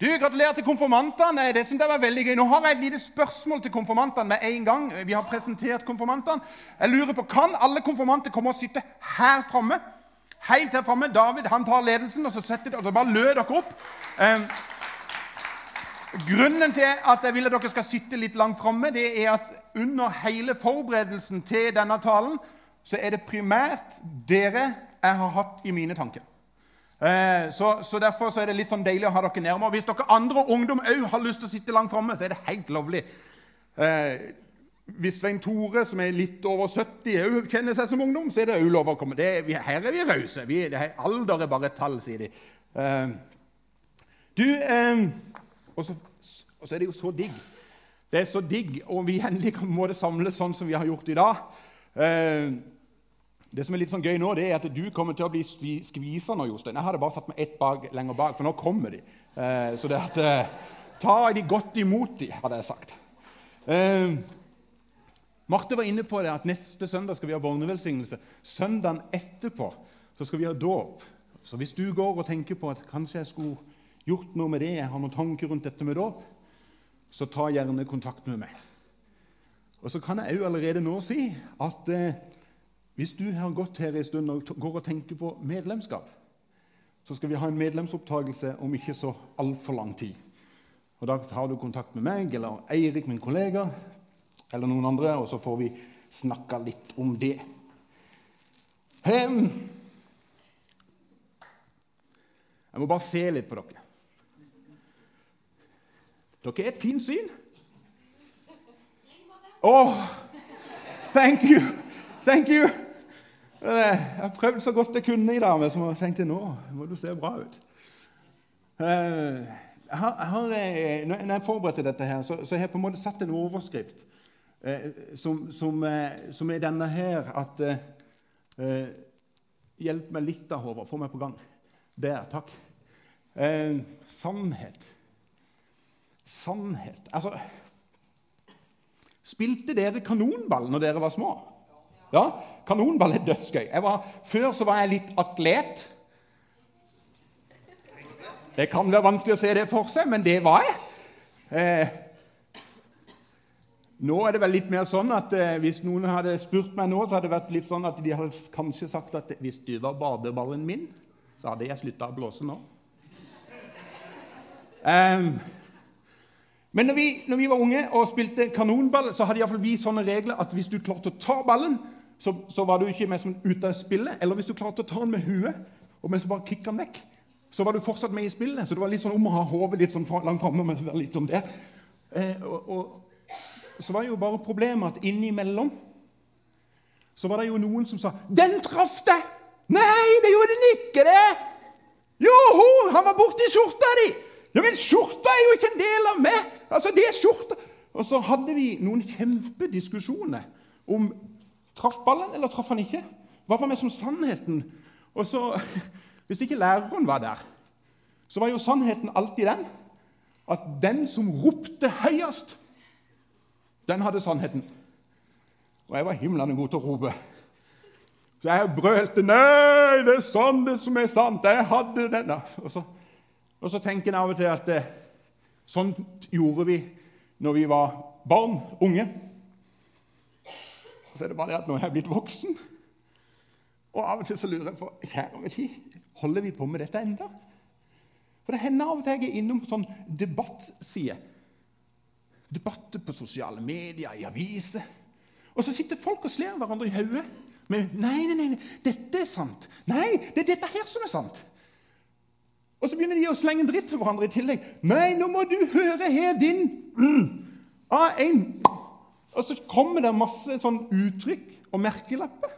Du, Gratulerer til konfirmantene. Det synes jeg var veldig gøy. Nå har jeg et lite spørsmål til konfirmantene med en gang. Vi har presentert konfirmantene. Jeg lurer på, Kan alle konfirmanter komme og sitte her framme? Helt her framme. David han tar ledelsen, og så, setter, og så bare lø dere opp. Eh, grunnen til at jeg vil at dere skal sitte litt langt framme, er at under hele forberedelsen til denne talen så er det primært dere jeg har hatt i mine tanker. Eh, så, så, Derfor så er det litt sånn deilig å ha dere nærmere. Hvis dere andre ungdom òg har lyst til å sitte langt framme, så er det helt lovlig. Eh, hvis Svein Tore, som er litt over 70, òg kjenner seg som ungdom, så er det òg lov å komme. Det, her er vi rause. Alder er bare et tall, sier de. Eh, du eh, Og så, er det jo så digg. Det er så digg om vi endelig kan samles sånn som vi har gjort i dag. Eh, det som er litt sånn gøy nå, det er at du kommer til å bli skvisa nå, Jostein. Jeg hadde bare satt meg ett bak, lenger bak, for nå kommer de. Eh, så det at eh, Ta de godt imot de, hadde jeg sagt. Eh, Marte var inne på det at neste søndag skal vi ha barnevelsignelse. Søndagen etterpå så skal vi ha dåp. Så hvis du går og tenker på at kanskje jeg skulle gjort noe med det, jeg har noen tanker rundt dette med dåp, så ta gjerne kontakt med meg. Og så kan jeg òg allerede nå si at eh, hvis du har gått her en stund og går og tenker på medlemskap, så skal vi ha en medlemsopptakelse om ikke så altfor lang tid. Og Da har du kontakt med meg eller Eirik, min kollega, eller noen andre, og så får vi snakka litt om det. Hem. jeg må bare se litt på dere. Dere er et fint syn. Oh, thank you! Thank you! Jeg har prøvd så godt jeg kunne i dag, men så tenkte jeg nå må du se bra ut. Eh, jeg har, jeg har, eh, når jeg forberedte dette, her, så, så har jeg på en måte satt en overskrift eh, som, som, som, er denne her at Hjelp meg litt, da, Håvard. Få meg på gang. Der. Takk. Sannhet. Sannhet. Altså Spilte dere kanonball når dere var små? Ja, Kanonball er dødsgøy. Var, før så var jeg litt atlet. Det kan være vanskelig å se det for seg, men det var jeg. Eh, nå er det vel litt mer sånn at eh, Hvis noen hadde spurt meg nå, så hadde det vært litt sånn at de hadde kanskje sagt at hvis du var badeballen min, så hadde jeg slutta å blåse nå. Eh, men når vi, når vi, var unge og spilte kanonball, så hadde iallfall vi sånne regler at hvis du klarte å ta ballen, så, så, var du ikke med som ute av spillet. Eller hvis du klarte å ta den med huet og mens du bare kicka den vekk, så var du fortsatt med i spillet. Så det var litt sånn om å ha hodet litt sånn langt framme. Men litt sånn der. Eh, og, og, så var jo bare problemet at innimellom så var det jo noen som sa 'Den traff deg!' 'Nei, det gjorde den ikke, det!' 'Joho, han var borti skjorta di!' 'Ja, men skjorta er jo ikke en del av meg!' Altså, det er skjorta. Og så hadde vi noen kjempediskusjoner om Traff ballen, eller traff han ikke? Hva var med som sannheten? Og så, Hvis ikke læreren var der, så var jo sannheten alltid den at den som ropte høyest, den hadde sannheten. Og jeg var himlende god til å rope. Så jeg brølte 'Nei, det er sånn det som er sant. Jeg hadde den.' Og så, og så tenker jeg av og til at det, sånn gjorde vi når vi var barn, unge. Så er det bare det at nå er jeg blitt voksen. Og av og til så lurer jeg på kjære min tid, holder vi på med dette enda? For det hender av og til jeg er innom sånn debattside. Debatter på sosiale medier, i aviser. Og så sitter folk og slår hverandre i hodet Men nei, nei, nei, dette er sant. Nei, det er dette her som er sant. Og så begynner de å slenge dritt til hverandre i tillegg. Nei, nå må du høre her, din mm, A1 og så kommer det masse sånn uttrykk og merkelapper.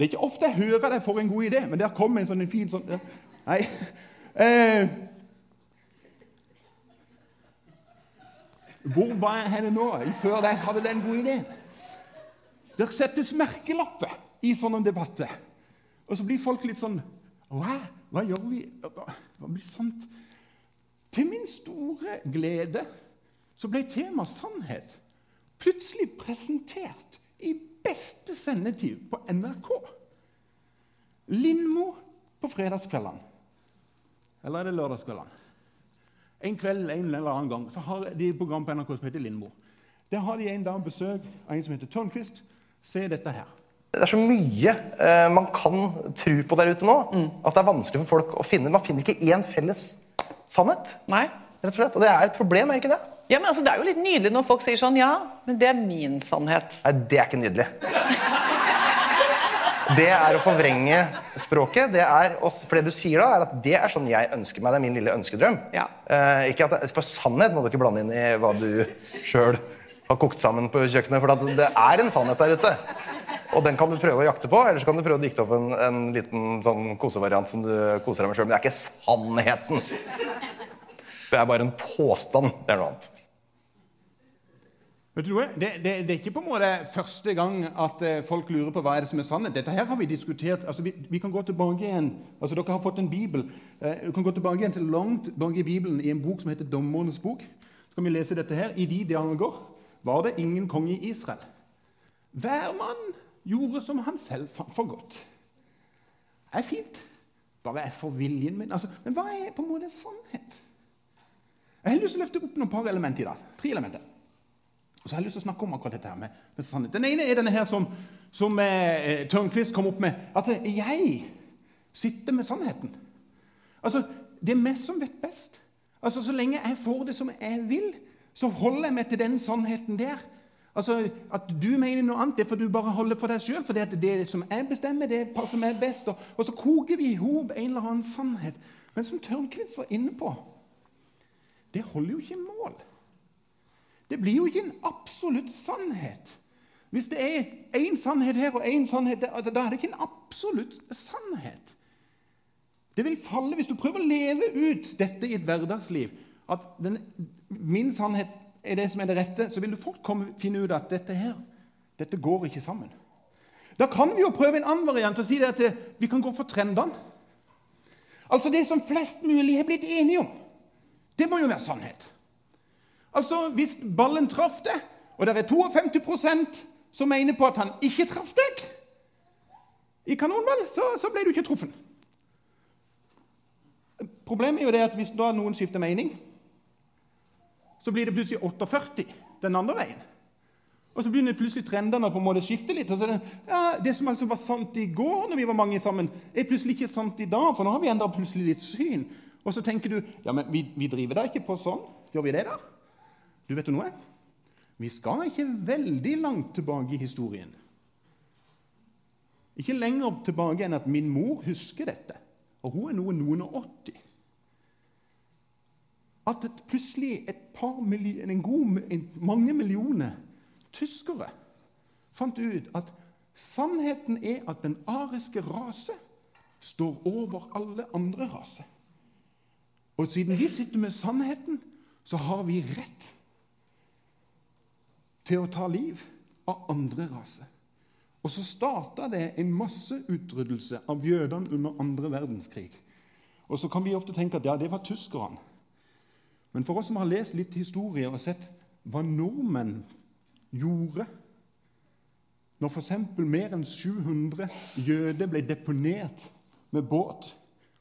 Det er ikke ofte jeg hører deg får en god idé, men der kommer en sånn en fin sånn. Nei. Eh, hvor var jeg henne nå før jeg hadde den gode ideen? Det settes merkelapper i sånne debatter. Og så blir folk litt sånn Hva, hva gjør vi? Hva blir sant? Til min store glede så ble temaet sannhet plutselig presentert i beste sendetid på NRK. Lindmo på fredagskveldene. Eller er det lørdagskveldene? En kveld en eller annen gang så har de et program på NRK som heter Lindmo. Der har de en dag besøk av en som heter Tørnquist. Se dette her. Det er så mye eh, man kan tro på der ute nå, at det er vanskelig for folk å finne. Man finner ikke én felles sannhet. Nei. rett og slett. Og det er et problem, er ikke det? Ja, men altså, Det er jo litt nydelig når folk sier sånn Ja, men det er min sannhet. Nei, det er ikke nydelig. Det er å forvrenge språket. Det er, for det du sier da, er at det er sånn jeg ønsker meg. Det er min lille ønskedrøm. Ja. Eh, ikke at, for sannhet må du ikke blande inn i hva du sjøl har kokt sammen på kjøkkenet. For det er en sannhet der ute. Og den kan du prøve å jakte på, eller så kan du prøve å dikte opp en, en liten sånn kosevariant som du koser deg med sjøl. Men det er ikke sannheten. Det er bare en påstand. Det er noe annet. Vet du noe? Det, det, det er ikke på en måte første gang at eh, folk lurer på hva er det som er sannhet. Dette her har vi diskutert. altså Vi, vi kan gå tilbake igjen. altså Dere har fått en bibel. Eh, du kan gå tilbake igjen til langt bak i Bibelen i en bok som heter Dommernes bok. Så kan vi lese dette her. I de dager var det ingen konge i Israel. Hver mann gjorde som han selv fant for godt. Det er fint. Bare jeg får viljen min. Altså, men hva er på en måte sannhet? Jeg har lyst til å løfte opp noen par elementer i dag. Tre elementer. Og så har jeg lyst til å snakke om akkurat dette her med, med sannhet. Den ene er denne her som, som eh, Tørnquist kom opp med. At eh, jeg sitter med sannheten. Altså, Det er meg som vet best. Altså, Så lenge jeg får det som jeg vil, så holder jeg meg til den sannheten der. Altså, At du mener noe annet, det er fordi du bare holder for deg sjøl. For det, at det som jeg bestemmer, det passer meg best. Og, og så koker vi i hop en eller annen sannhet. Men som Tørnquist var inne på, det holder jo ikke mål. Det blir jo ikke en absolutt sannhet. Hvis det er én sannhet her og én sannhet der, da er det ikke en absolutt sannhet. Det vil falle hvis du prøver å leve ut dette i et hverdagsliv. At den, min sannhet er det som er det rette, så vil du fort komme, finne ut at dette her, dette går ikke sammen. Da kan vi jo prøve en annen variant og si det at eh, vi kan gå for trendene. Altså det som flest mulig har blitt enige om. Det må jo være sannhet. Altså, Hvis ballen traff deg, og det er 52% som mener på at han ikke traff deg i kanonball, så, så ble du ikke truffet. Problemet er jo det at hvis da noen skifter mening, så blir det plutselig 48 den andre veien. Og så begynner plutselig trendene på en måte å skifte litt. og så er Det ja, det som altså var sant i går, når vi var mange sammen, er plutselig ikke sant i dag. For nå har vi endret plutselig litt syn. Og så tenker du ja, men vi, vi driver da ikke på sånn. Gjør vi det, da? Du vet jo noe? Vi skal ikke veldig langt tilbake i historien. Ikke lenger tilbake enn at min mor husker dette. Og hun er noe noen og 80. At plutselig et par milli- en god, mange millioner tyskere fant ut at sannheten er at den ariske rase står over alle andre raser. Og siden vi sitter med sannheten, så har vi rett til å ta liv av andre raser. Og så starta det en masseutryddelse av jødene under andre verdenskrig. Og så kan vi ofte tenke at ja, det var tyskerne. Men for oss som har lest litt historie og sett hva nordmenn gjorde når f.eks. mer enn 700 jøder ble deponert med båt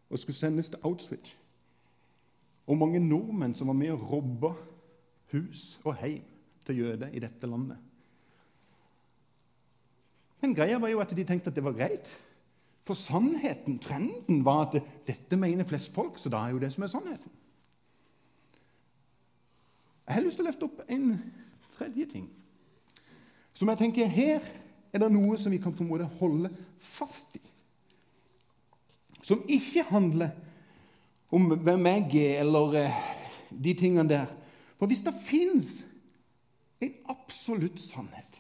og skulle sendes til Auschwitz Og mange nordmenn som var med og robba hus og heim til jøder i dette landet. Men greia var jo at de tenkte at det var greit. For sannheten, trenden, var at dette mener flest folk, så da er jo det som er sannheten. Jeg har lyst til å løfte opp en tredje ting. Som jeg tenker Her er det noe som vi kan på en måte holde fast i. Som ikke handler om hvem jeg er, eller eh, de tingene der. For hvis det fins en absolutt sannhet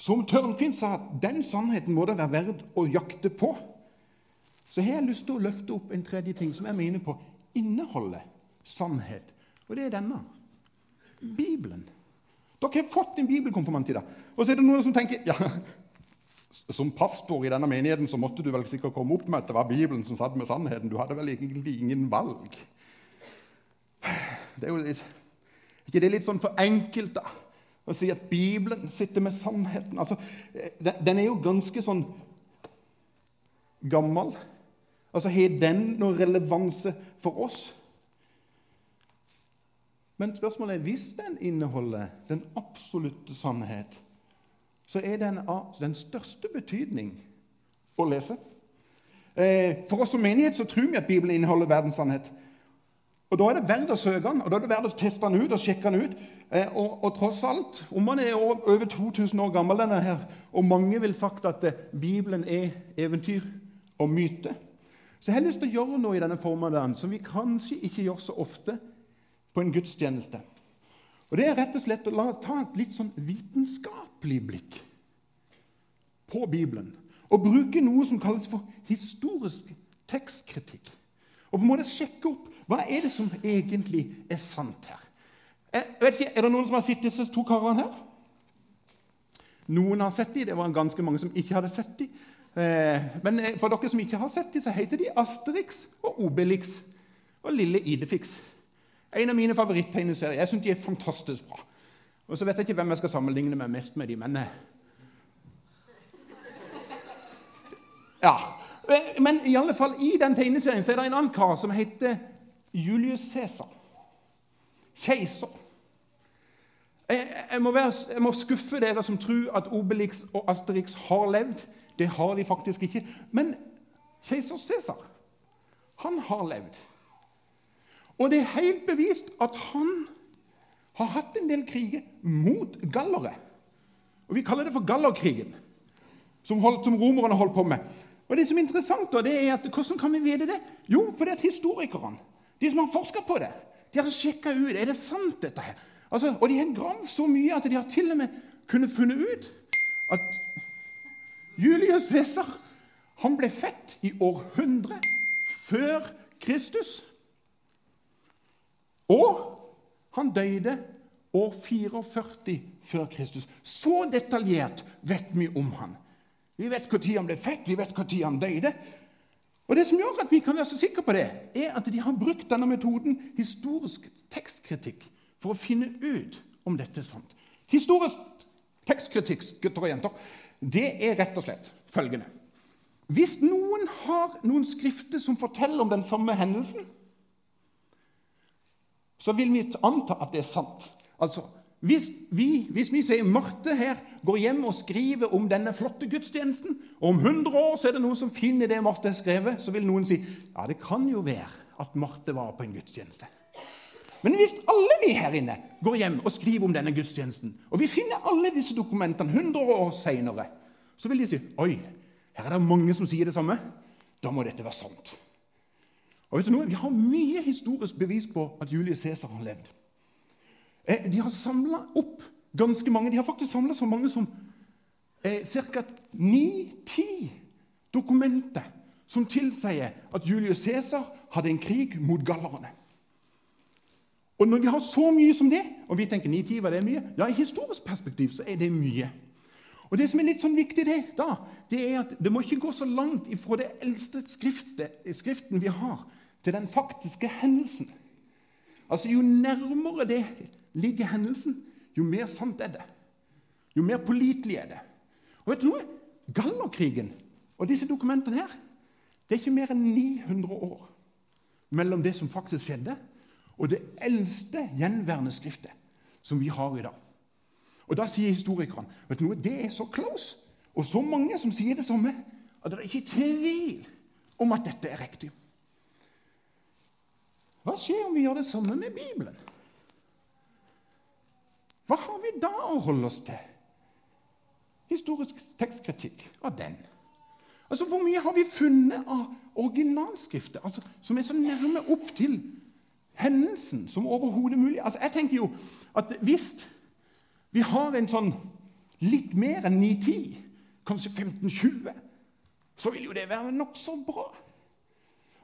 Som Tørnfinn sa, at den sannheten må det være verdt å jakte på. Så har jeg lyst til å løfte opp en tredje ting som jeg mener på inneholder sannhet. Og det er denne. Bibelen. Dere har fått en bibelkonfirmant i dag. Og så er det noen som tenker ja, Som pastor i denne menigheten så måtte du vel sikkert komme opp med at det var Bibelen som satt med sannheten. Du hadde vel egentlig ingen valg. Det er jo litt, ikke det er litt sånn for enkelt, da? Å si at Bibelen sitter med sannheten. Altså, den, den er jo ganske sånn gammel? Altså, Har den noen relevanse for oss? Men spørsmålet er hvis den inneholder den absolutte sannhet, så er den av den største betydning å lese. Eh, for oss som menighet så tror vi at Bibelen inneholder verdens sannhet. Og Da er det verdt å søke den, og da er det verdt å teste den ut og sjekke den ut. Eh, og, og, tross alt, om den er over 2000 år gammel, denne her, og mange vil sagt at eh, Bibelen er eventyr og myte, så jeg har lyst til å gjøre noe i denne formiddagen som vi kanskje ikke gjør så ofte på en gudstjeneste. Og Det er rett og slett å ta et litt sånn vitenskapelig blikk på Bibelen. Og bruke noe som kalles for historisk tekstkritikk. Og på en måte sjekke opp hva er det som egentlig er sant her. Jeg vet ikke, Er det noen som har sett disse to karene her? Noen har sett dem. Det var ganske mange som ikke hadde sett dem. Eh, men eh, for dere som ikke har sett dem, så heter de Asterix og Obelix og Lille Idefix. En av mine favoritttegneserier. Jeg syns de er fantastisk bra. Og så vet jeg ikke hvem jeg skal sammenligne meg mest med de, men eh, Ja. Men i alle fall, i den tegneserien så er det en annen kar som heter Julius Cæsar. Keiser. Jeg, jeg, må være, jeg, må skuffe dere som tror at Obelix og Asterix har levd. Det har de faktisk ikke. Men keiser Cæsar, han har levd. Og det er helt bevist at han har hatt en del kriger mot gallere. Og Vi kaller det for gallerkrigen, som, holdt, som romerne holdt på med. Og det som er interessant da, det er at Hvordan kan vi vite det? Jo, fordi at historikerne, de som har forska på det, de har sjekka ut er det sant dette her. Altså, og de har gravd så mye at de har til og med kunnet funnet ut at Julius Cæsar han ble født i århundret før Kristus. Og han døde år 44 før Kristus. Så detaljert vet vi om han. Vi vet når han ble født, vi vet når han døde. Og Det som gjør at vi kan være så sikre på det, er at de har brukt denne metoden historisk tekstkritikk for å finne ut om dette er sant. Historisk tekstkritikk gutter og jenter, det er rett og slett følgende Hvis noen har noen skrifter som forteller om den samme hendelsen, så vil vi anta at det er sant. Altså, hvis vi, hvis vi sier Marte her går hjem og skriver om denne flotte gudstjenesten, og om 100 år så er det noen som finner det Marte har skrevet, så vil noen si ja, det kan jo være at Marte var på en gudstjeneste. Men hvis alle vi her inne går hjem og skriver om denne gudstjenesten, og vi finner alle disse dokumentene 100 år seinere, så vil de si oi, her er det mange som sier det samme. Da må dette være sant. Og vet du noe? Vi har mye historisk bevis på at Julius Cæsar har levd. Eh, de har samla opp ganske mange. De har faktisk samla så mange som eh, ca. ni-ti dokumenter som tilsier at Julius Cæsar hadde en krig mot gallerne. Og når vi har så mye som det, og vi tenker 9-10 var det mye? Ja, i historisk perspektiv så er det mye. Og Det som er litt sånn viktig, det, da, det er at det må ikke gå så langt ifra det eldste skriftet, skriften vi har, til den faktiske hendelsen. Altså, Jo nærmere det ligger hendelsen, jo mer sant er det. Jo mer pålitelig er det. Og vet du noe? Gallerkrigen og disse dokumentene her det er ikke mer enn 900 år mellom det som faktisk skjedde, og det eldste gjenværende skriftet som vi har i dag. Og Da sier historikeren vet du noe, det er så close, og så mange som sier det samme, at det er ikke tvil om at dette er riktig. Hva skjer om vi gjør det samme med Bibelen? Hva har vi da å holde oss til? Historisk tekstkritikk av den. Altså, Hvor mye har vi funnet av originalskrifter altså, som er så nærme opp til hendelsen som overhodet mulig? Altså, Jeg tenker jo at hvis vi har en sånn litt mer enn 9-10, kanskje 15-20, så vil jo det være nokså bra.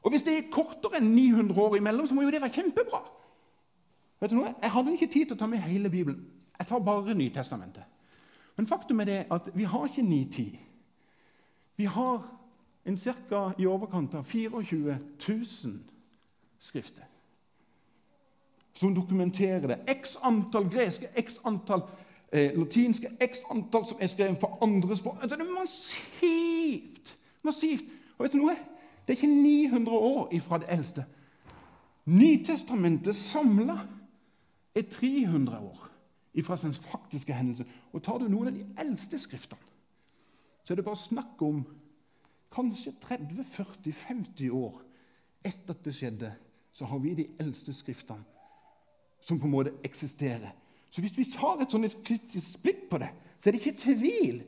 Og hvis det er kortere enn 900 år imellom, så må jo det være kjempebra. Vet du noe? Jeg hadde ikke tid til å ta med hele Bibelen. Jeg tar bare Nytestamentet. Men faktum er det at vi har ikke 9-10. Vi har en ca. i overkant av 24 000 skrifter som dokumenterer det. X antall greske, x antall eh, latinske, x antall som er skrevet for andre språk. Det er massivt. Massivt. Og vet du noe? Det er ikke 900 år ifra det eldste. Nytestamentet samla er 300 år ifra sin faktiske hendelse. Og tar du noen av de eldste skriftene, så er det bare snakk om kanskje 30-40-50 år etter at det skjedde, så har vi de eldste skriftene som på en måte eksisterer. Så hvis vi tar et sånn kritisk blikk på det, så er det ikke tvil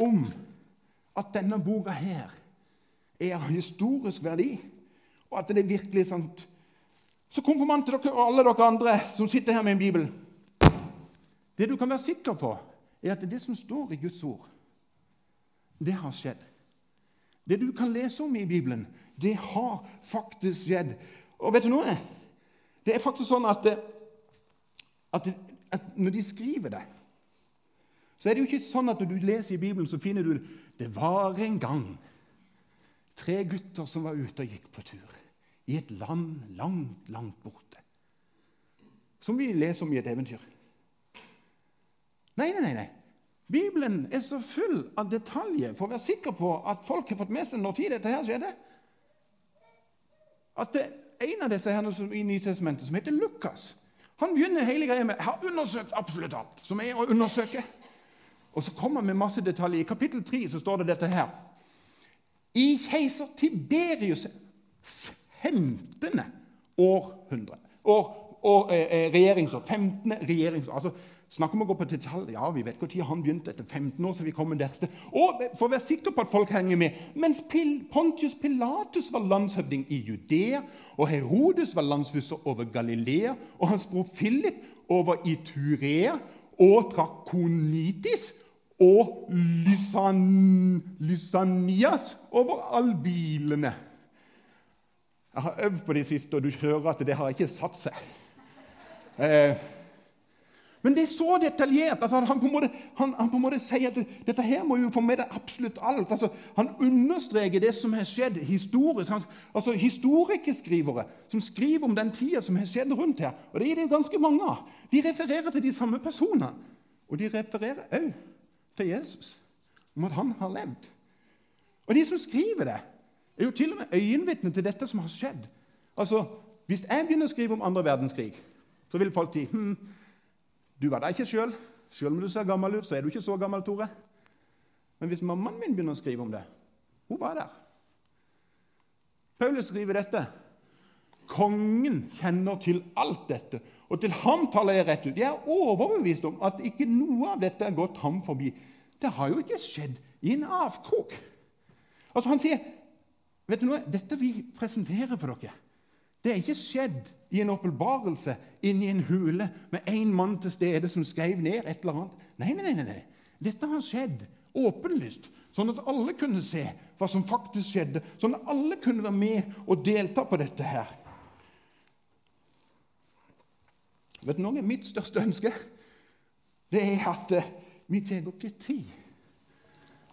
om at denne boka her er av historisk verdi, og at det er virkelig sant. Så konfirmanter dere og alle dere andre som sitter her med en bibel Det du kan være sikker på, er at det som står i Guds ord, det har skjedd. Det du kan lese om i Bibelen, det har faktisk skjedd. Og vet du noe? Det er faktisk sånn at, at, at når de skriver det, så er det jo ikke sånn at når du leser i Bibelen, så finner du det var en gang tre gutter som var ute og gikk på tur i et land langt, langt borte. Som vi leser om i et eventyr. Nei, nei, nei. Bibelen er så full av detaljer for å være sikker på at folk har fått med seg når tid dette her skjedde. At det en av disse her i Nytestamentet, som heter Lukas, han begynner hele greia med 'Jeg har undersøkt absolutt alt som er å undersøke'. Og så kommer han med masse detaljer. I kapittel 3 så står det dette her. I keiser Tiberius 15. århundre. År, år, eh, eh regjeringsår. 15. regjeringsår. Altså, Snakk om å gå på detalj. Ja, vi vet når han begynte. Etter 15 år så vi kommer dertil. Og for å være sikker på at folk henger med Mens Pontius Pilatus var landshøvding i Judea, og Herodes var landsfyrste over Galilea, og hans bror Philip over i Turea og Drakonitis og Lysan, Lysanias over albilene. Jeg har øvd på det siste, og du hører at det har ikke satt seg. Eh, men det er så detaljert at han på en måte, han, han på en måte sier at dette her må jo få med deg absolutt alt. Altså, han understreker det som har skjedd historisk. Han, altså Historikerskrivere som skriver om den tida som har skjedd rundt her. Og det er det ganske mange av. De refererer til de samme personene. Og de refererer òg til Jesus, om at han har levd. Og de som skriver det, er jo til og med øyenvitne til dette som har skjedd. Altså, Hvis jeg begynner å skrive om andre verdenskrig, så vil folk si hm, du var der ikke sjøl. Selv om du ser gammel ut, så er du ikke så gammel, Tore. Men hvis mammaen min begynner å skrive om det Hun var der. Paulus skriver dette. Kongen kjenner til alt dette, og til ham taler jeg rett ut. Jeg er overbevist om at ikke noe av dette er gått ham forbi. Det har jo ikke skjedd i en avkrok. Altså Han sier vet du noe, dette vi presenterer for dere, det er ikke skjedd i en åpenbarelse inni en hule med én mann til stede som skrev ned et eller annet. Nei, nei, nei, nei. Dette har skjedd åpenlyst, sånn at alle kunne se hva som faktisk skjedde. Sånn at alle kunne være med og delta på dette her. Vet du noe? Mitt største ønske det er at uh, vi tar oss tid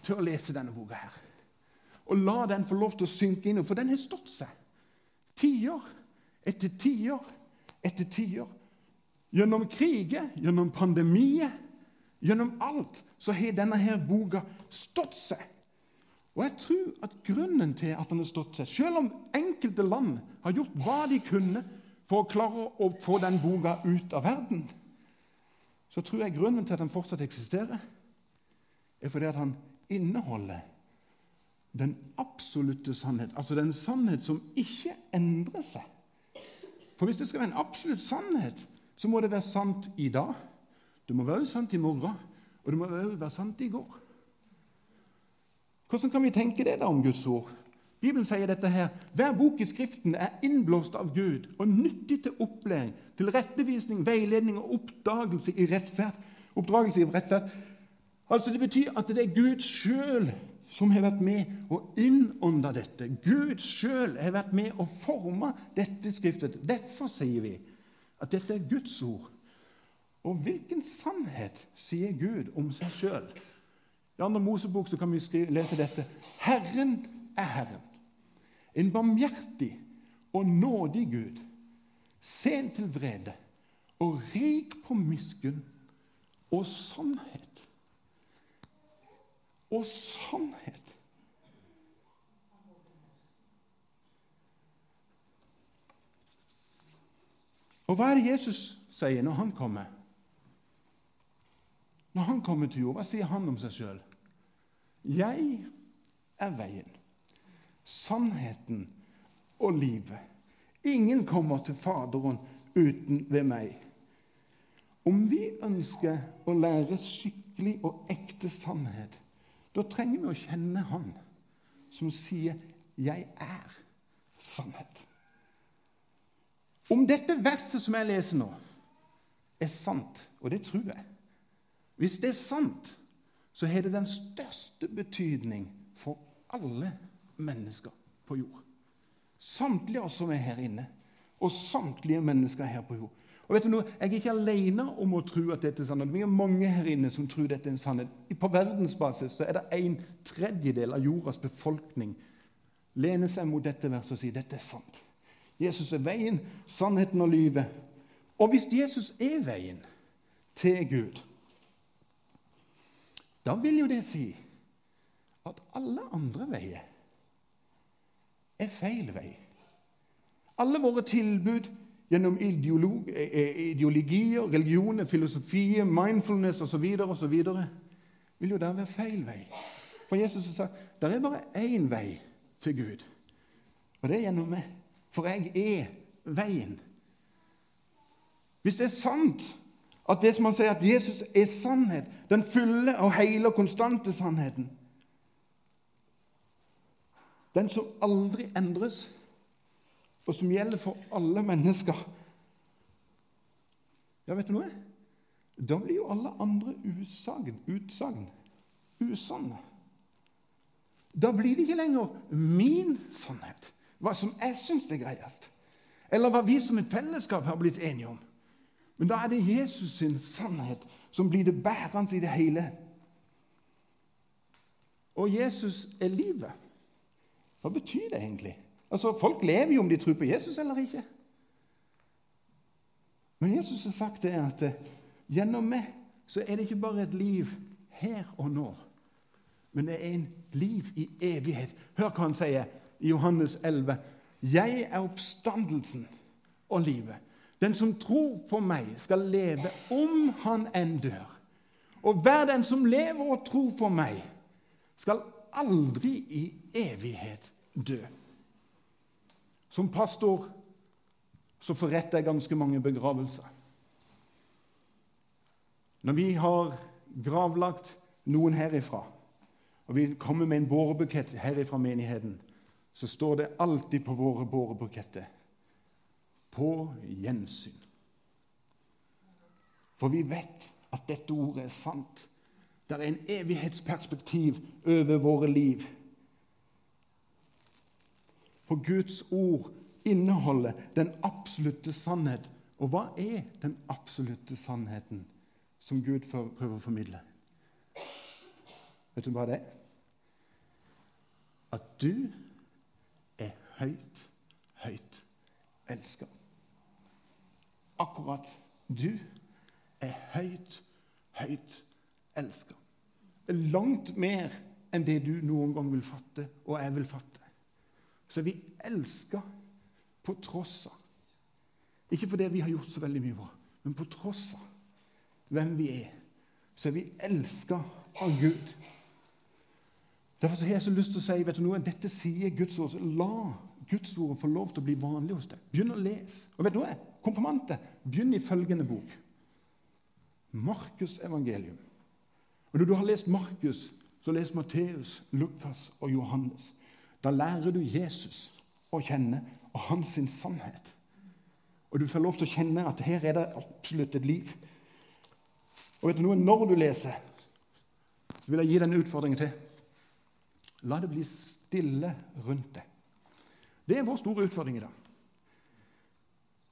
til å lese denne boka her. Og la den få lov til å synke inn, for den har stått seg. Tiår etter tiår etter tiår. Gjennom kriger, gjennom pandemier, gjennom alt, så har denne her boka stått seg. Og jeg tror at grunnen til at den har stått seg, selv om enkelte land har gjort hva de kunne for å klare å få den boka ut av verden, så tror jeg grunnen til at den fortsatt eksisterer, er fordi at han inneholder den absolutte sannhet. Altså den sannhet som ikke endrer seg. For hvis det skal være en absolutt sannhet, så må det være sant i dag. Det må være sant i morgen, og det må også være sant i går. Hvordan kan vi tenke det da om Guds ord? Bibelen sier dette her. Hver bok i Skriften er innblåst av Gud og nyttig til opplæring, til rettevisning, veiledning og oppdagelse i rettferd. Oppdragelse i rettferd. Altså Det betyr at det er Gud sjøl som har vært med og innånda dette. Gud sjøl har vært med og forma dette skriftet. Derfor sier vi at dette er Guds ord. Og hvilken sannhet sier Gud om seg sjøl? I andre Mosebok så kan vi skrive, lese dette. Herren er Herren. En barmhjertig og nådig Gud. Sen til vrede og rik på miskunn og sannhet og sannhet. Og hva er det Jesus sier når han kommer? Når han kommer til jord, hva sier han om seg sjøl? Jeg er veien, sannheten og livet. Ingen kommer til Faderen uten ved meg. Om vi ønsker å lære skikkelig og ekte sannhet, da trenger vi å kjenne Han som sier 'Jeg er sannhet'. Om dette verset som jeg leser nå, er sant, og det tror jeg Hvis det er sant, så har det den største betydning for alle mennesker på jord. Samtlige oss som er her inne, og samtlige mennesker her på jord. Og vet du noe? Jeg er ikke alene om å tro at dette er sannhet. Vi er mange her inne som tror dette er en sannhet. På verdensbasis så er det en tredjedel av jordas befolkning lener seg mot dette verset og sier dette er sant. Jesus er veien, sannheten og livet. Og hvis Jesus er veien til Gud, da vil jo det si at alle andre veier er feil vei. Alle våre tilbud gjennom ideologier, religioner, filosofier, mindfulness osv. osv. vil jo der være feil vei. For Jesus sa det er bare én vei til Gud, og det er gjennom meg. For jeg er veien. Hvis det er sant at det som han sier at Jesus er sannhet, den fulle og hele og konstante sannheten Den som aldri endres, og som gjelder for alle mennesker Ja, vet du noe? Da blir jo alle andre usagn, utsagn usanne. Da blir det ikke lenger min sannhet, hva som jeg syns er greiest, eller hva vi som et fellesskap har blitt enige om. Men da er det Jesus sin sannhet som blir det bærende i det hele. Og Jesus er livet. Hva betyr det egentlig? Altså, Folk lever jo om de tror på Jesus eller ikke. Men Jesus har sagt det at eh, gjennom meg så er det ikke bare et liv her og nå, men det er en liv i evighet. Hør hva han sier i Johannes 11. Jeg er oppstandelsen og livet. Den som tror på meg, skal leve om han enn dør. Og hver den som lever og tror på meg, skal aldri i evighet dø. Som pastor så forretter jeg ganske mange begravelser. Når vi har gravlagt noen herifra, og vi kommer med en bårebukett herifra menigheten, så står det alltid på våre bårebuketter på gjensyn. For vi vet at dette ordet er sant. Det er en evighetsperspektiv over våre liv. For Guds ord inneholder den absolutte sannhet. Og hva er den absolutte sannheten som Gud prøver å formidle? Vet du hva det er? At du er høyt, høyt elska akkurat du er høyt, høyt elska. Langt mer enn det du noen gang vil fatte, og jeg vil fatte. Så er vi elska på tross av. Ikke fordi vi har gjort så veldig mye bra, men på tross av hvem vi er, så er vi elska av Gud. Derfor har jeg så lyst til å si vet du noe, dette sier Guds ord. La Guds ord få lov til å bli vanlig hos deg. Begynn å lese. Og vet du noe? konfirmante, begynn i følgende bok. Markus' evangelium. Og Når du har lest Markus, så les Matteus, Lukas og Johannes. Da lærer du Jesus å kjenne og hans sannhet. Og du får lov til å kjenne at her er det absolutt et liv. Og vet du noe, Når du leser, så vil jeg gi deg en utfordring til. La det bli stille rundt deg. Det er vår store utfordring i dag.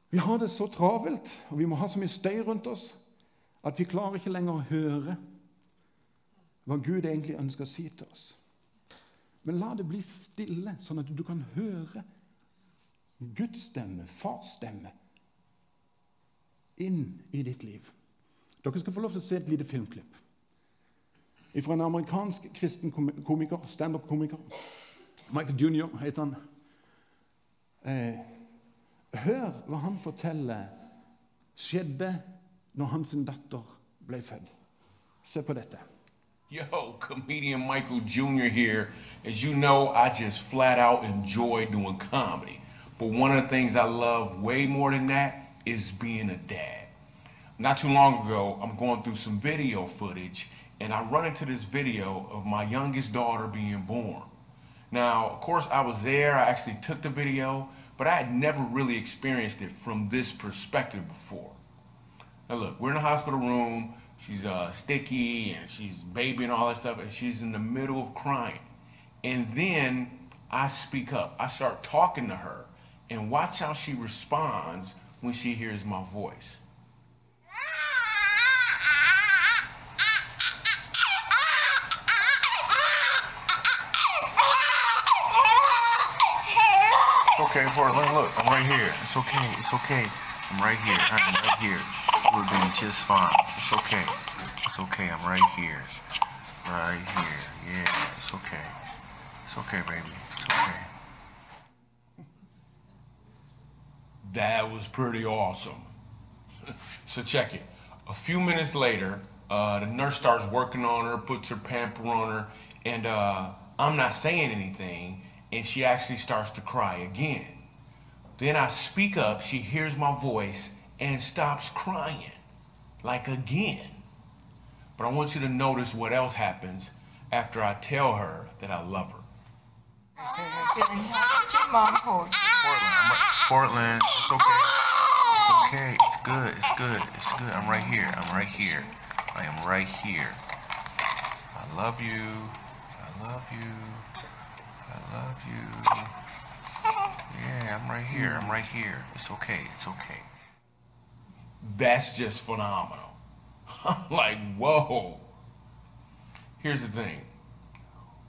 Vi har det så travelt, og vi må ha så mye støy rundt oss, at vi klarer ikke lenger å høre hva Gud egentlig ønsker å si til oss. Men la det bli stille, sånn at du kan høre Guds stemme, fars stemme, inn i ditt liv. Dere skal få lov til å se et lite filmklipp fra en amerikansk kristen komiker, standup-komiker. Michael Junior heter han. Eh, Hør hva han forteller skjedde når hans datter ble født. Se på dette. Yo, comedian Michael Jr. here. As you know, I just flat out enjoy doing comedy. But one of the things I love way more than that is being a dad. Not too long ago, I'm going through some video footage and I run into this video of my youngest daughter being born. Now, of course, I was there, I actually took the video, but I had never really experienced it from this perspective before. Now, look, we're in the hospital room. She's uh, sticky and she's baby and all that stuff, and she's in the middle of crying. And then I speak up. I start talking to her, and watch how she responds when she hears my voice. Okay, Portland. Look, I'm right here. It's okay. It's okay. I'm right here. I'm right here. We're doing just fine. It's okay. It's okay. I'm right here. Right here. Yeah. It's okay. It's okay, baby. It's okay. That was pretty awesome. so check it. A few minutes later, uh, the nurse starts working on her, puts her pamper on her, and uh, I'm not saying anything, and she actually starts to cry again. Then I speak up, she hears my voice, and stops crying. Like again. But I want you to notice what else happens after I tell her that I love her. Portland, Portland, it's okay. It's okay. It's good. It's good. It's good. I'm right here. I'm right here. I am right here. I love you. I love you. I love you. Yeah, I'm right here. I'm right here. It's okay. It's okay. That's just phenomenal. I'm like, whoa. Here's the thing.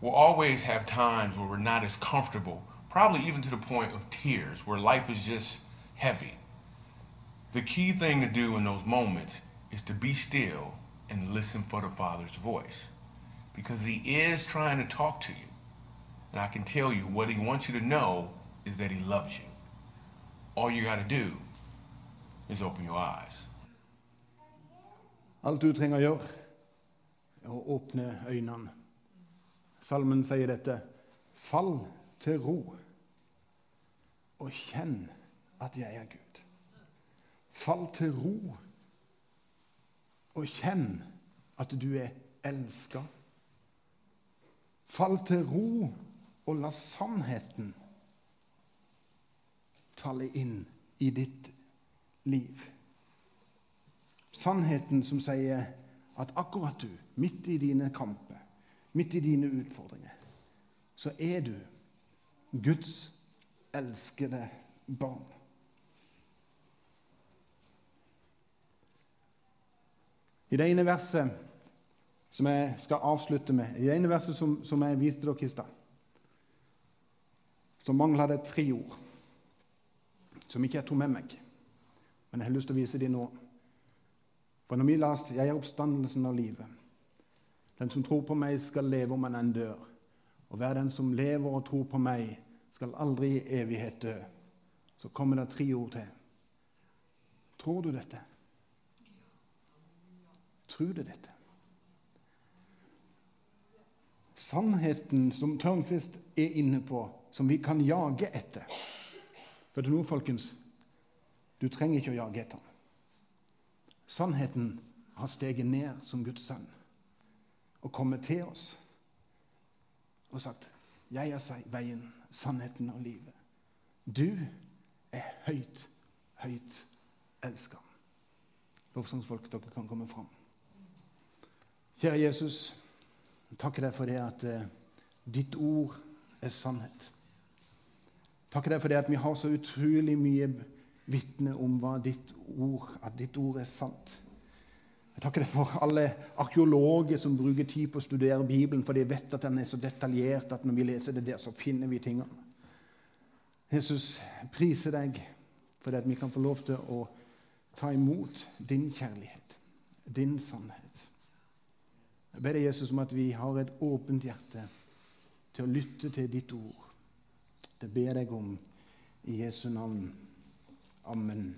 We'll always have times where we're not as comfortable, probably even to the point of tears, where life is just heavy. The key thing to do in those moments is to be still and listen for the Father's voice. Because He is trying to talk to you. And I can tell you what He wants you to know is that He loves you. All you got to do is open your eyes. Alt du trenger å gjøre, er å åpne øynene. Salmen sier dette. Fall til ro og kjenn at jeg er Gud. Fall til ro og kjenn at du er elska. Fall til ro og la sannheten tale inn i ditt liv. Sannheten som sier at akkurat du, midt i dine kamper, midt i dine utfordringer, så er du Guds elskede barn. I det ene verset som jeg skal avslutte med, i det ene verset som, som jeg viste dere i stad, så mangler det tre ord som ikke jeg tok med meg. Men jeg har lyst til å vise dem nå. For når vi leser 'Jeg er oppstandelsen av livet', den som tror på meg, skal leve om han enn dør. Og hver den som lever og tror på meg, skal aldri i evighet dø. Så kommer det tre ord til. Tror du dette? Tror du dette? Sannheten som Tørnquist er inne på, som vi kan jage etter. For det nå, folkens, du trenger ikke å jage etter ham. Sannheten har steget ned som Guds sønn og kommet til oss og sagt 'Jeg er veien, sannheten og livet'. Du er høyt, høyt elska. Lovsangsfolk, dere kan komme fram. Kjære Jesus, jeg takker deg for det at eh, ditt ord er sannhet. Takker deg for det at vi har så utrolig mye vitne om hva ditt ord, at ditt ord er sant. Jeg takker deg for alle arkeologer som bruker tid på å studere Bibelen, for de vet at den er så detaljert at når vi leser det der, så finner vi tingene. Jesus, priser deg for at vi kan få lov til å ta imot din kjærlighet, din sannhet. Jeg ber deg, Jesus, om at vi har et åpent hjerte til å lytte til ditt ord. Det ber jeg om i Jesu navn. Amen.